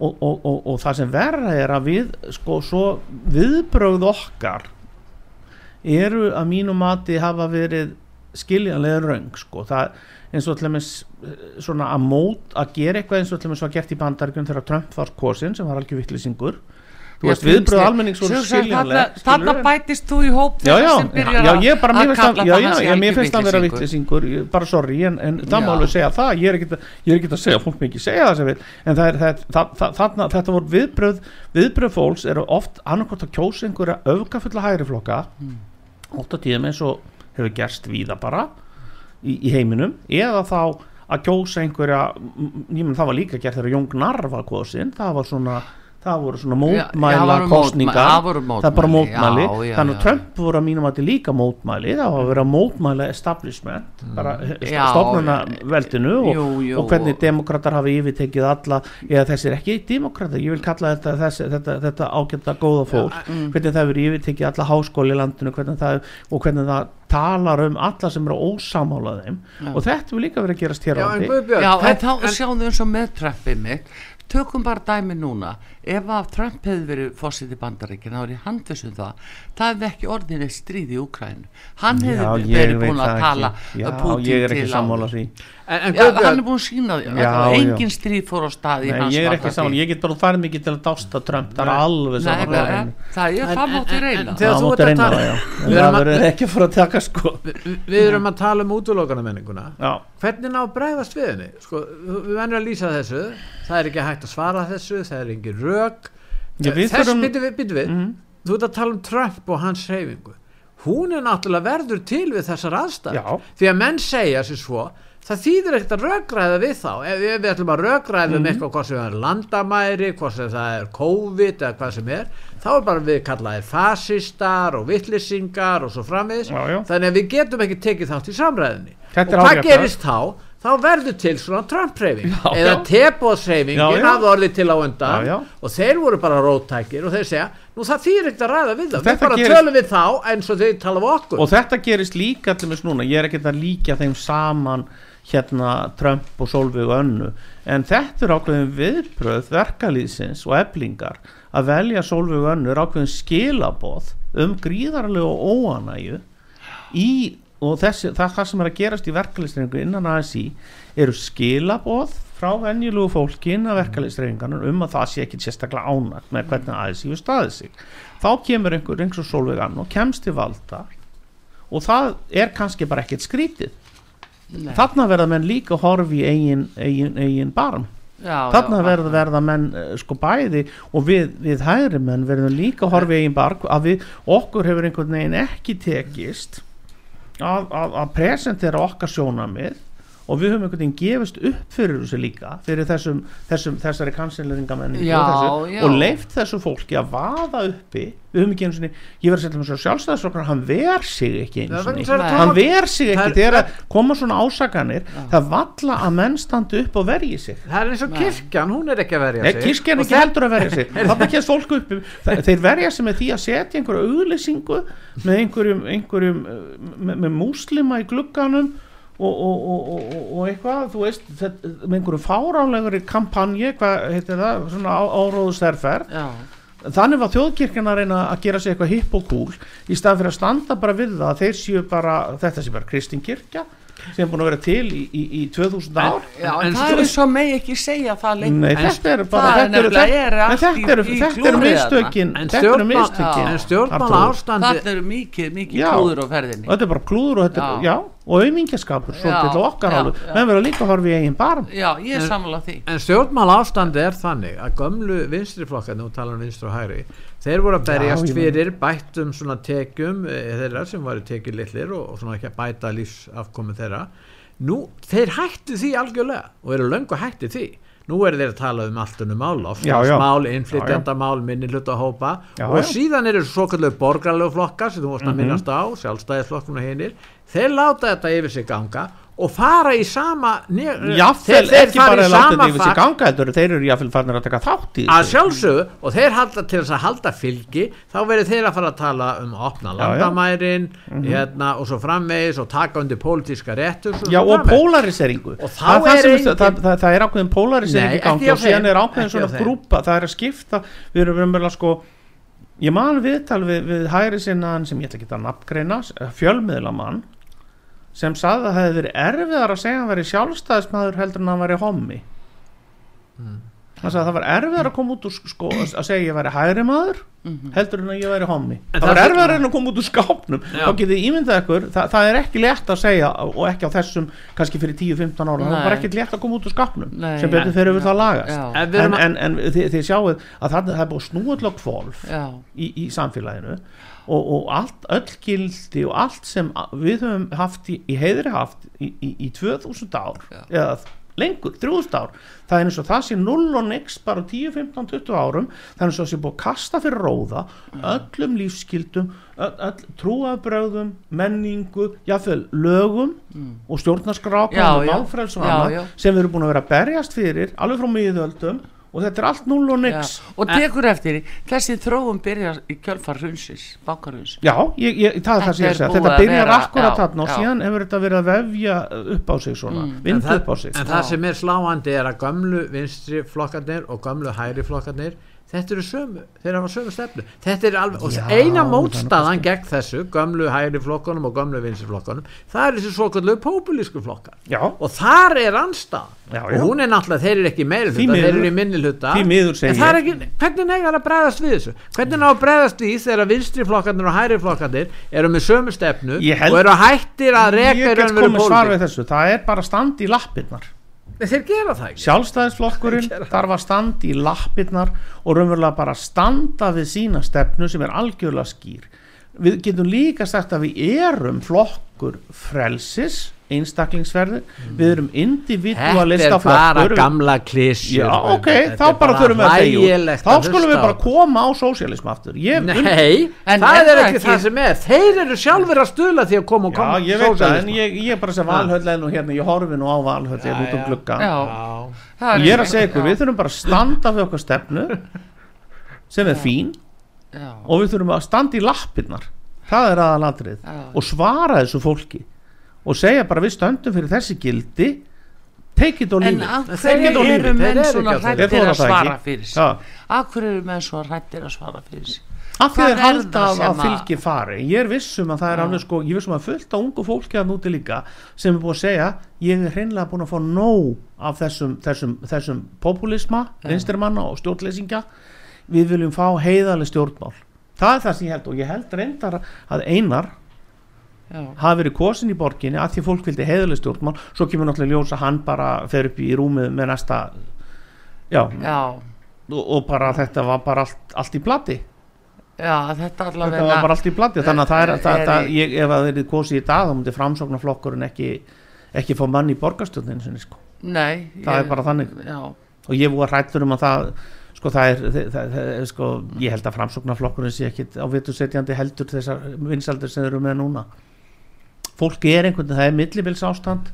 og, og, og, og það sem verra er að við sko svo viðbrögð okkar eru að mínu mati hafa verið skiljanlega raung sko það eins og til dæmis eh, svona að mót að gera eitthvað eins og til dæmis var gert í bandaríkjum þegar Trump var kosin sem var algjör vittlisingur þú veist viðbröð almennings voru skiljanlega skilurðu? bætist þú í hóp já, já, já, að- ég bara, að mér finnst hann, já, mér finnst hann vera vittlisingur, bara sorry, en, en það má alveg segja það, ég er að, ég er ekkert að segja, fólk með ekki segja það en það er, það, það, þarna, þetta voru viðbröð, viðbröð fólks eru oft annarkvæmt að kjósa einhverja öfgafulla hægri flokka, Mm. oft á tíðum eins og hefur gerst víða bara í, í heiminum, eða þá að kjósa einhverja, menn það var líka gert þegar Jón Gnarr var kosin, það var svona, það voru svona Já, já, mótmæla það voru kostningar mótmæli, það voru er mótmæli, já, já, þannig að Trump voru að mínum að þetta líka mótmæli. Það var að vera mótmæla establishment bara Já, stofnuna veldinu og, jú, jú. og hvernig demokrater hafi yfirtekið alla. Eða þessir ekki demokrater ég vil kalla þetta, þessi, þetta, þetta ágæta góða fólk. mm. hvernig það hefur yfirtekið alla háskóli í landinu hvernig það, og hvernig það talar um alla sem eru ósamála þeim. Já. og þetta vil líka vera að gerast hér á Já, en landi. Guðbjörn, Já, en þá sjáum við eins og með Trumpið mitt tökum bara dæmi núna. Ef að Trump hefði verið fósiti bandaríkina þá er ég handvisum það. Það hefði ekki orðin eitt stríð í Úkrænu hann hefði verið búin að tala. Já, Putin ég er ekki sammála því. En, en Já, hann er búin að sína því. Engin stríð fór á stað í Nei, ég er ekki sammála, ég get bara farið mikið til að dásta Trump. Það er alveg Nei, saman það er- það er En- það en- reyna. Já, reyna það, verður ekki fara að taka sko. við, erum að tala um útlokana menninguna hvernig ná við við hægt að svara þessu það er engin við þess byttu við, byttu við. Mhm. þú ert að tala um Trump og hans hreyfingu. Hún er náttúrulega verður til við þessar aðstæð því að menn segja sér svo það þýðir ekkert að rökræða við þá. Ef, ef við ætlum að rökræða Mhm. um eitthvað hvað sem er landamæri, hvað sem það er COVID eða hvað sem er þá er bara við kallaðir fasistar og vittlisingar og svo já. þannig að við getum ekki tekið þátt í samræðinni Þetta og hvað gerist þá? Þá verður til svona Trump-hreyfing. Já, eða já. hafði orðið til á undan Já, já. og þeir voru bara róttækir og þeir segja nú það þýr ekkert að ræða við það við bara gerist- tölum við þá eins og þeir tala við okkur. Og þetta gerist líka allir með núna, ég er ekkert að líka þeim saman hérna Trump og Solveig og önnu. En þetta er ákveðin viðbröð verkalýðsins og eblingar að velja Solveig og önnu er ákveðin skilaboð um gríðarlega óanæju í og þessi, það, sem er að gerast í verkalýðsreiningu innan ASI eru skilaboð frá venjulegu fólki innan verkalýðsreiningarnar um að það sé ekki sérstaklega ánægt með hvernig ASI hefur staðið sig. Þá kemur einhver eins og Solveig Ann og kemst til valda og það er kannski bara ekkert skrítið. Nei. þarna verða menn líka að horfa í eigin, eigin, eigin barm. Já, þarna já, verða, verða menn eh, sko bæði og við, við hægri menn verðum líka að horfa í einn bark að við, okkur hefur einhvern veginn ekki tekist að, að, að presentera okkar sjónamið og við höfum einhvern veginn gefist upp fyrir þessu líka fyrir þessum, þessum þessari kansileringamenninu Já, og, þessu, já. og leift þessu fólki að vaða uppi. Við höfum ekki einu sinni, ég verð að setja með svo sjálfstæðisflokkar hann ver sig ekki Það er vegna þess að hann ver sig Það ekki er- þegar að koma svona ásakanir það valla að menn standi upp og verji sig. Það er eins og kirkjan, hún er ekki að verja Nei, sig. kirkjan Og ekki það- heldur að verja sig. *laughs* Þarna kemst fólk upp. Þe- þeir verja sig með því að setja einhverju auglýsingu með einhverjum, einhverjum uh, með, með múslima í glugganum og, og, og, og, eitthvað þú veist, þetta, með einhverju fáránlegri kampanje, hvað heitir það svona á, áróðusterferð þannig var þjóðkirkjan að reyna að gera sig eitthvað hipp og cool í stað fyrir að standa bara við það að þeir séu bara, þetta sé bara kristingkirkja sem er búin að vera til í, í, í 2000 ár. já En en það er svo megi ekki segja það lengur. Nei, En þetta eru bara þetta eru, þetta, er en þetta eru, þetta eru mistökin. En þetta eru en stjórnmála ástandi það er mikið, mikið Já. klúður á ferðinni. Og þetta er bara klúður og, þetta, Já. og auðmingjaskapur svolítið á okkar álu menn verður líka að horfa í eigin barm. Já, ég er sammála því. En stjórnmála ástandi er þannig að gömlu vinstriflokkar, nú talar um vinstri og hægri þeir voru að berjast ég fyrir bættum svona tekjum e, þeirra sem varu tekið litlir og, og svona ekki að bæta lífsafkomi þeirra nú, þeir hættu því algjörlega og eru löngu hætti því nú eru þeir að tala um allt unnum mál Já, já. ofslagsmál, innflytjandamál, minni hluta hópa Já, og já. síðan eru svo kallu borgarlegu flokkar sem þú varst að Mhm. minnast á sjálfstæðisflokkun og hinir þeir láta þetta yfir sig ganga og fara í sama þeir- þeir ekki bara að láta yfir sig fag- ganga heldur þeir eru jáfnvel farnir að taka þátt í að sjálfsögðu og þeir halda til þess að halda fylgi þá verður þeir að fara að tala um að opna Já, já. landamærin hérna, og svo framvegis og taka undir pólitíska réttur Já, og framvegis. polariseringu. Og það, er það, er engin- það, það, er ákveðin polarisering Nei, í gangi og síðan er ákveðin svona grúpa. Það er að skipta. Við erum umverulega sko ég man viðtal við, við hægri sinnaðan sem ég ætla ekki að nafngreina fjölmiðlamann sem sagði að það hefði verið erfiðar að segja að hann væri sjálfstæðismæður heldur en hann væri hommi. Hann sagði að það var erfiðar að koma út úr sko, að segja að ég væri hægri maður heldur en að ég væri hommi. En það var það- erfiðar en að koma út úr skápnum. Já. þá getið ímyndað ykkur það, það er ekki létt að segja og ekki á þessum kannski fyrir 10-15 ára það var ekki létt að koma út úr skápnum Nei. sem betur fyrir við það lagast. Já. En að- en, en þið, þið sjáuð að það, það og, og allt, öll gildi og allt sem við höfum haft í, í heiðri haft í, í, í 2000 ár Já. eða lengur, 3000 ár það er eins og það sé 0 og nix bara á 10, 15, 20 árum það er eins og það sé búið að kasta fyrir róða öllum lífskildum öll, öll trúabröðum, menningu jafnvel lögum og Mm. Já, já. málfræls og annað sem við erum búin að vera að berjast fyrir alveg frá miðöldum og þetta er allt 0 og já. nix og tekur eftir því, þessi þróum byrja í kjölfar hrunsis, bankarhuns Já, ég, ég, það er það sem ég segja Þetta byrjar vera- akkurat já, þarna og já. síðan hefur þetta verið að vefja upp á sig svona, Mm. en það, upp á sig en það sem er sláandi er að gömlu vinstri flokkarnir og gömlu hægri flokkarnir þetta eru sömu, þeir hafa sömu stefnu. Þetta er alveg, og Já, eina það er mótstaðan gegn þessu gömlu hægri flokkunum og gömlu vinstri flokkunum það er þessi svokallu populísku flokkar. Já, og þar er anstað og hún er náttúrulega, þeir eru ekki meiri Því hluta, þeir eru í minni hluta. en það er ekki, hvernig neigar að bregðast við þessu? Hvernig ná að bregðast við þegar vinstri flokkarnir og hægri flokkarnir eru með sömu stefnu held- og eru hættir að reka í raunveru pólitík lappirnar þeir gera það ekki. Sjálfstæðisflokkurinn *laughs* þarf að standa í lappirnar og raunverulega bara standa við sína stefnu sem er algjörlega skýr. Við getum líka sagt að við erum flokkur frelsis einstaklingsverði, við erum Þetta er individualista bara flokkur gamla klísjur Já, ok, þá bara þurfum við að þegja hlægilegt Þá skulum við bara koma á sósialism aftur. Ég Nei, En það er er ekki það sem er. Þeir eru sjálfur að stula því að koma og Já, koma ég veit það, en ég, ég er bara sem valhöll en og hérna, ég horfi nú á valhöll ég er út um já. glugga. Já, Já. það og ég er að segja já, ykkur, við þurfum bara að standa við okkar stefnu sem er fín já, og við þurfum að standa í lappirnar. Það er aðalatrið Já. og svara þessu fólki og segja bara við stöndum fyrir þessi gildi. Take it or En hverju eru lífið, menn svona hrættir að svara fyrir sig? Hverju eru menn svona hrættir að svara fyrir sig? af því þeir er halda að, sem að að- fylgi fari. Ég er vissum að það er alveg sko ég er vissum að fullt á ungu fólki að núti líka sem er búið að segja ég er hreinlega búin að fá nóg af þessum, þessum, þessum populisma vinstrimanna og stjórnleysingja. Við viljum fá heiðaleg stjórnmál. Það er það sem ég held og ég held reyndar að einar hafi verið kosin í borginni að því fólk vildi heiðaleg stjórnmál. Svo kemur náttúrulega ljós að hann bara fer upp í rúmið með næsta já, já, og, og bara þetta var bara allt, allt í plati. Já, þetta allavega þetta var bara allt í plati. Þannig að það er, Er- það, er það, ég, ef að þeir eru kosið í dag þá myndi framsóknarflokkurinn ekki ekki fá mann í borgarstjórninu sinni sko. nei, það ég- er bara þannig. já, og ég voru hrættur um að það sko það er, það, það, það, sko, ég held að framsóknarflokkurinn sé ekkit á vitursetjandi heldur þessar vinsaldur sem eru með núna fólki er einhvern veginn, það er millibils ástand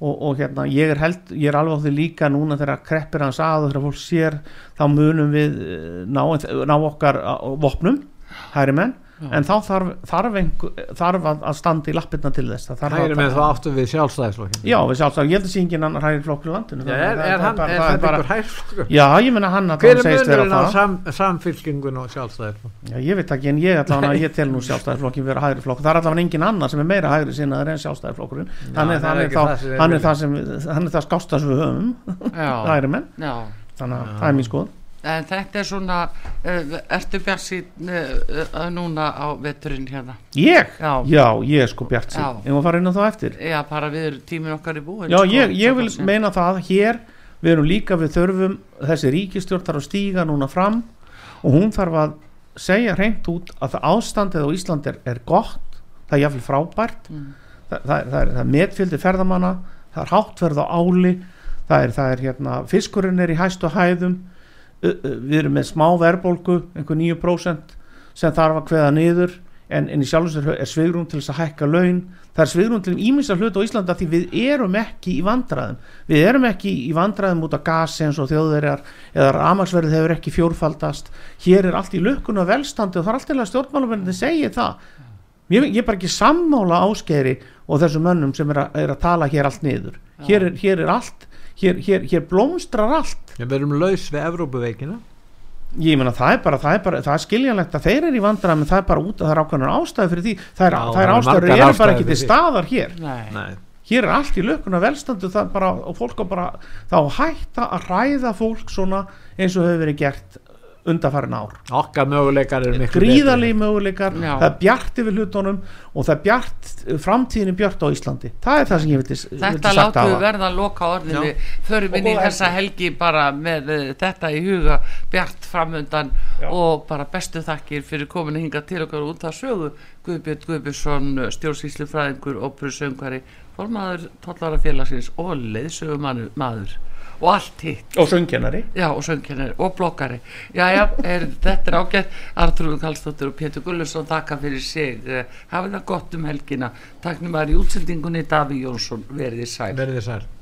og, og hérna ég er, held, ég er alveg á því líka núna þegar kreppir hans að og þegar fólk sér þá munum við eh, ná, ná okkar eh, vopnum hæri menn en þá þarf, þarf, einhver, þarf að, að standa í lappirna til þess það hægri með þá áttu við sjálfstæðisflokkin já, við sjálfsagt, ég held að sé engin annar hægri flokkur í landinu Já, Það- er, það- er, það hann, er það þetta bara- einhver hægri Já, ég menna hann að hver hann er segist vera munurinn á það. sam, samfylkingun og sjálfstæðisflokkin Já, ég veit ekki, en ég allavega, ég tel nú sjálfstæðisflokkin vera hægri flokk, það er allavega engin annar sem er meira hægri sinnaður en sjálfstæðisflokkurinn. Hann er, það er hann er, ekki það þá, við hann er það hann er það höfum já, *laughs* hægri menn, já. Þannig að það er mín skoð en þetta er svona uh, ertu bjart sín uh, uh, núna á veturinn hérna? Ég? Já. Já, ég er sko bjart sín, ég var fara inn á það eftir? Já, bara við erum tímin okkar í búin Já, sko, ég, ég vil sem- meina það hér, við erum líka við þurfum, þessi ríkistjórn þarf að stíga núna fram og hún þarf að segja hreint út að það ástandið á Íslandi er, er gott, það er jáfnvel frábært. Mm. það, það, það, er, það er metfjöldi ferðamanna, það er háttverð á áli, það er, það er hérna, fiskurinn er í hæstu hæðum við erum með smá verðbólgu, einhver 9% sem þarf að kveða niður en, en í sjálfsvegar er svigrún til þess að hækka laun. Það er svigrún til ímissa hluta á Íslanda því við erum ekki í vandræðum. Við erum ekki í vandræðum út af gas eins og þjóðverjar eða ramagsverðið hefur ekki fjórfaldast. Hér er allt í lukkun og velstandi og það er allt til að stjórnmálumverðin segja það. Ég, ég er bara ekki sammála áskeri og þessum mönnum sem er að, er að tala hér allt niður. Hér er, hér er allt hér, hér, hér blómstrar allt. Við erum laus við Evrópuveikina. Ég meina það er bara, það er bara, það er skiljanlegt að þeir eru í vandræðum en það er bara út að það er ákveðnar ástæði fyrir því. Það er, Já, það er eru ástæður eru bara ástæður ekki til staðar hér. Nei. Nei. hér er allt í lökkuna velstandu bara, og fólk á bara þá hætta að ræða fólk svona eins og hefur verið gert undarfærin ár. Okkar möguleikar eru miklu gríðalegi möguleikar, Já. það er bjart yfir hlutunum og það er bjart, framtíðin er bjart á Íslandi, það er það sem ég vildi, vildi Þetta sagt látum við verða að loka orðinu, Já. förum inn í þessa helgi bara með uh, þetta í huga bjart framundan og bara bestu þakkir fyrir komin að hinga til okkar út af sögu. Guðbjörn Guðbjörnsson, stjórnsýslufræðingur, óperusöngari, formaður tóllara félagsins og leiðsögumadur maður og allt hitt. Og söngkennari. Já, og söngkennari og bloggari. Já, já, er, þetta er ágætt. Artrúður Kallstóttir og Pétur Gullusson þakka fyrir sig, Eh, hafið það gott um helgina. Taknum að í útsendingunni Daví Jónsson. Verið sæl. Verðið sæl